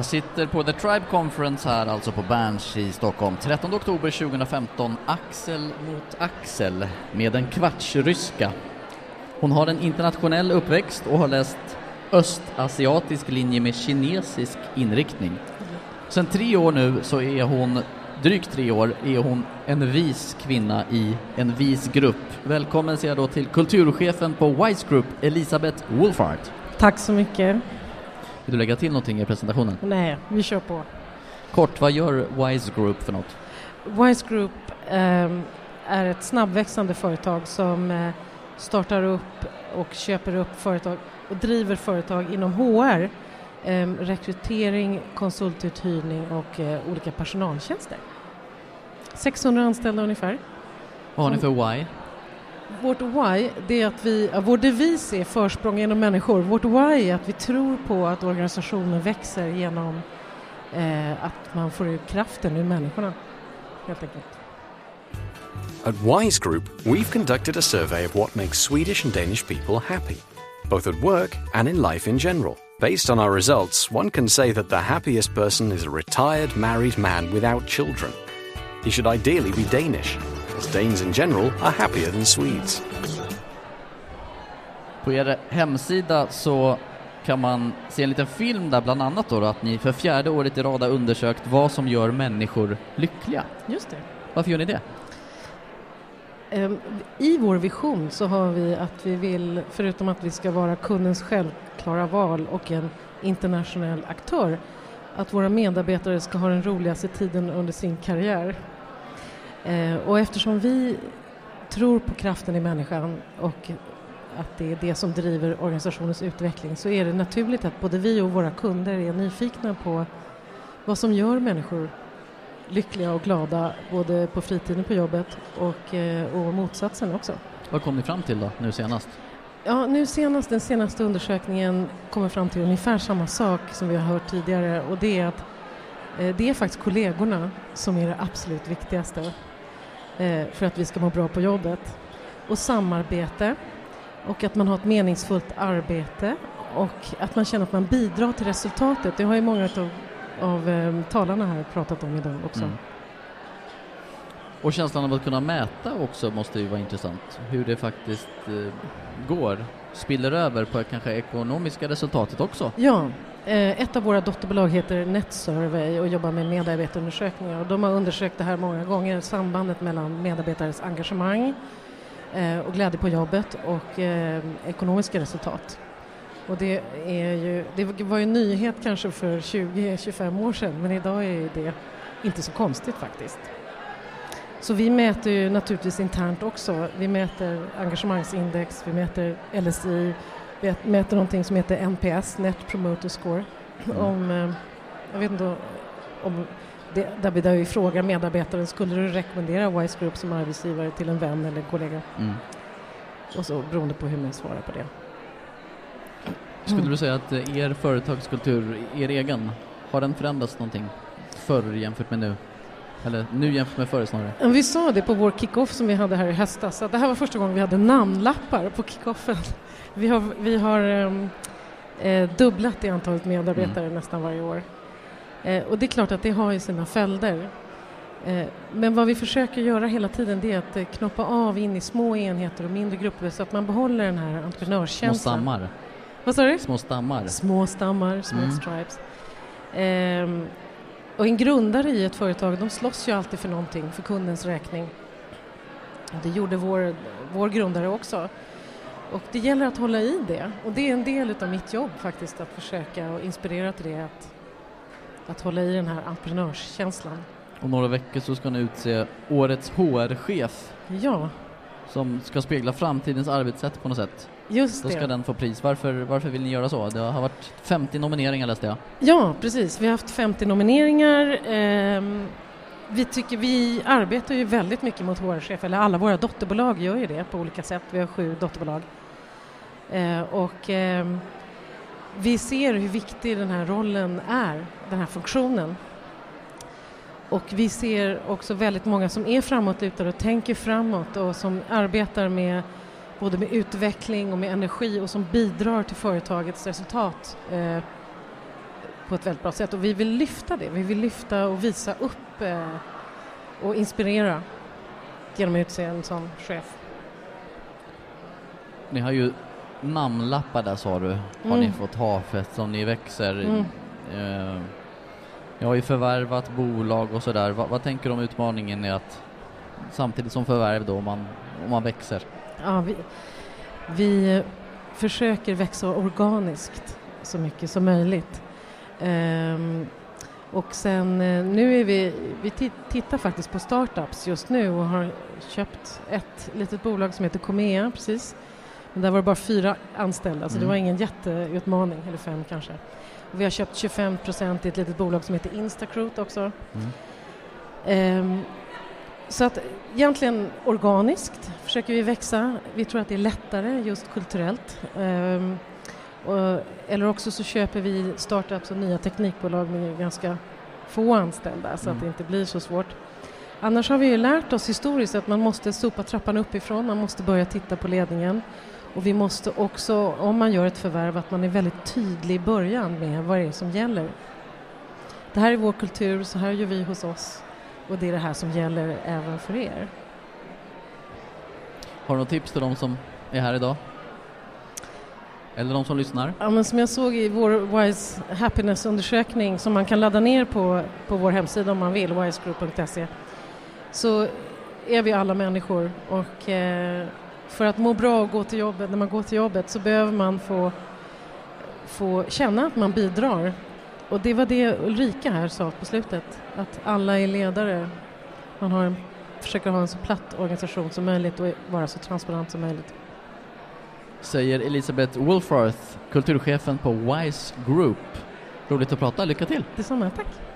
Jag sitter på The Tribe Conference här, alltså på Berns i Stockholm. 13 oktober 2015, axel mot axel med en kvartsryska. Hon har en internationell uppväxt och har läst östasiatisk linje med kinesisk inriktning. Sen tre år nu så är hon, drygt tre år, är hon en vis kvinna i en vis grupp. Välkommen säger jag då till kulturchefen på Wise Group, Elisabeth Wolfart. Tack så mycket. Vill du lägga till någonting i presentationen? Nej, vi kör på. Kort, vad gör Wise Group för något? Wise Group eh, är ett snabbväxande företag som eh, startar upp och köper upp företag och driver företag inom HR, eh, rekrytering, konsultuthyrning och eh, olika personaltjänster. 600 anställda ungefär. Vad har ni för why? Vårt why, är att vi, vår devis är försprång genom människor. Vårt why är att vi tror på att växer genom eh, att man får ut kraften ur människorna, helt enkelt. At Wise Group, we've conducted a survey of what makes Swedish and Danish people happy, both at work and in life in general. Based on our results, one can say that the happiest person is a retired married man without children. He should ideally be Danish, as Danes in general are happier than Swedes. På er hemsida så kan man se en liten film där bland annat då, att ni för fjärde året i rad har undersökt vad som gör människor lyckliga. Just det. Varför gör ni det? Ehm, I vår vision så har vi att vi vill, förutom att vi ska vara kundens självklara val och en internationell aktör, att våra medarbetare ska ha den roligaste tiden under sin karriär. Ehm, och eftersom vi tror på kraften i människan och att det är det som driver organisationens utveckling så är det naturligt att både vi och våra kunder är nyfikna på vad som gör människor lyckliga och glada både på fritiden på jobbet och, eh, och motsatsen också. Vad kom ni fram till då, nu senast? Ja, nu senast, den senaste undersökningen kommer fram till ungefär samma sak som vi har hört tidigare och det är att eh, det är faktiskt kollegorna som är det absolut viktigaste eh, för att vi ska må bra på jobbet. Och samarbete och att man har ett meningsfullt arbete och att man känner att man bidrar till resultatet. Det har ju många av, av eh, talarna här pratat om idag också. Mm. Och känslan av att kunna mäta också måste ju vara intressant. Hur det faktiskt eh, går, spiller över på kanske ekonomiska resultatet också. Ja, eh, Eh, ett av våra dotterbolag heter NetSurvey och jobbar med medarbetarundersökningar och de har undersökt det här många gånger, sambandet mellan medarbetares engagemang eh, och glädje på jobbet och eh, ekonomiska resultat. Och det, är ju, det var ju en nyhet kanske för 20-25 år sedan men idag är det inte så konstigt faktiskt. Så vi mäter ju naturligtvis internt också. Vi mäter engagemangsindex, vi mäter LSI, mäter någonting som heter NPS, Net Promoter Score. Mm. Om, eh, jag vet inte om det, där vi, där vi frågar medarbetaren, skulle du rekommendera Wise Group som arbetsgivare till en vän eller kollega? Mm. Och så beroende på hur man svarar på det. Skulle Mm. du säga att eh, er företagskultur, er egen, har den förändrats någonting förr jämfört med nu? Eller nu jämfört med förr snarare? Ja, Vi sa det på vår kickoff som vi hade här i höstas, att det här var första gången vi hade namnlappar på kickoffen. Vi har, vi har ehm, eh, dubblat det antalet medarbetare nästan varje år. Eh, och det är klart att det har ju sina följder. Eh, men vad vi försöker göra hela tiden det är att eh, knoppa av in i små enheter och mindre grupper så att man behåller den här Små entreprenörskänslan. stammar? Vad sa du? Små stammar? Små stammar, små Mm. stripes. Och en grundare i ett företag, de slåss ju alltid för någonting, för kundens räkning. Det gjorde vår, vår grundare också. Och det gäller att hålla i det. Och det är en del av mitt jobb faktiskt, att försöka och inspirera till det, att, att hålla i den här entreprenörskänslan. Om några veckor så ska ni utse årets HR-chef Ja, som ska spegla framtidens arbetssätt på något sätt. Just Då ska det. den få pris. Varför, varför vill ni göra så? Det har varit 50 nomineringar läste jag. Ja, precis. Vi har haft 50 nomineringar. Ehm, vi, tycker, vi arbetar ju väldigt mycket mot HR-chef, eller alla våra dotterbolag gör ju det på olika sätt. Vi har sju dotterbolag. Eh, och ehm, vi ser hur viktig den här rollen är, den här funktionen. Och vi ser också väldigt många som är framåtlutade och tänker framåt och som arbetar med både med utveckling och med energi och som bidrar till företagets resultat eh, på ett väldigt bra sätt och vi vill lyfta det. Vi vill lyfta och visa upp eh, och inspirera genom att utse en sån chef. Ni har ju namnlappar där sa du, har Mm. ni fått ha för eftersom ni växer. Mm. Eh, ni har ju förvärvat bolag och sådär. Va, vad tänker du om utmaningen i att samtidigt som förvärv då, om man, om man växer? Ja, vi, vi försöker växa organiskt så mycket som möjligt. Ehm, och sen eh, nu är vi, vi ti- tittar faktiskt på startups just nu och har köpt ett litet bolag som heter Comea precis. Men där var det bara fyra anställda så det Mm. var ingen jätteutmaning, eller fem kanske. Och vi har köpt 25 procent i ett litet bolag som heter Instacroot också. Mm. Ehm, så att egentligen organiskt försöker vi växa. Vi tror att det är lättare just kulturellt. Ehm, och, eller också så köper vi startups och nya teknikbolag med ganska få anställda så att Mm. det inte blir så svårt. Annars har vi ju lärt oss historiskt att man måste sopa trappan uppifrån, man måste börja titta på ledningen. Och vi måste också, om man gör ett förvärv, att man är väldigt tydlig i början med vad det är som gäller. Det här är vår kultur, så här gör vi hos oss och det är det här som gäller även för er. Har du något tips till de som är här idag? Eller de som lyssnar? Ja, men som jag såg i vår Wise Happiness-undersökning som man kan ladda ner på, på vår hemsida om man vill, wisegroup.se, så är vi alla människor och eh, för att må bra och gå till jobbet, när man går till jobbet så behöver man få, få känna att man bidrar. Och det var det Ulrika här sa på slutet, att alla är ledare. Man har försöker ha en så platt organisation som möjligt och vara så transparent som möjligt. Säger Elisabeth Wolfarth, kulturchefen på Wise Group. Roligt att prata, lycka till! Detsamma, tack!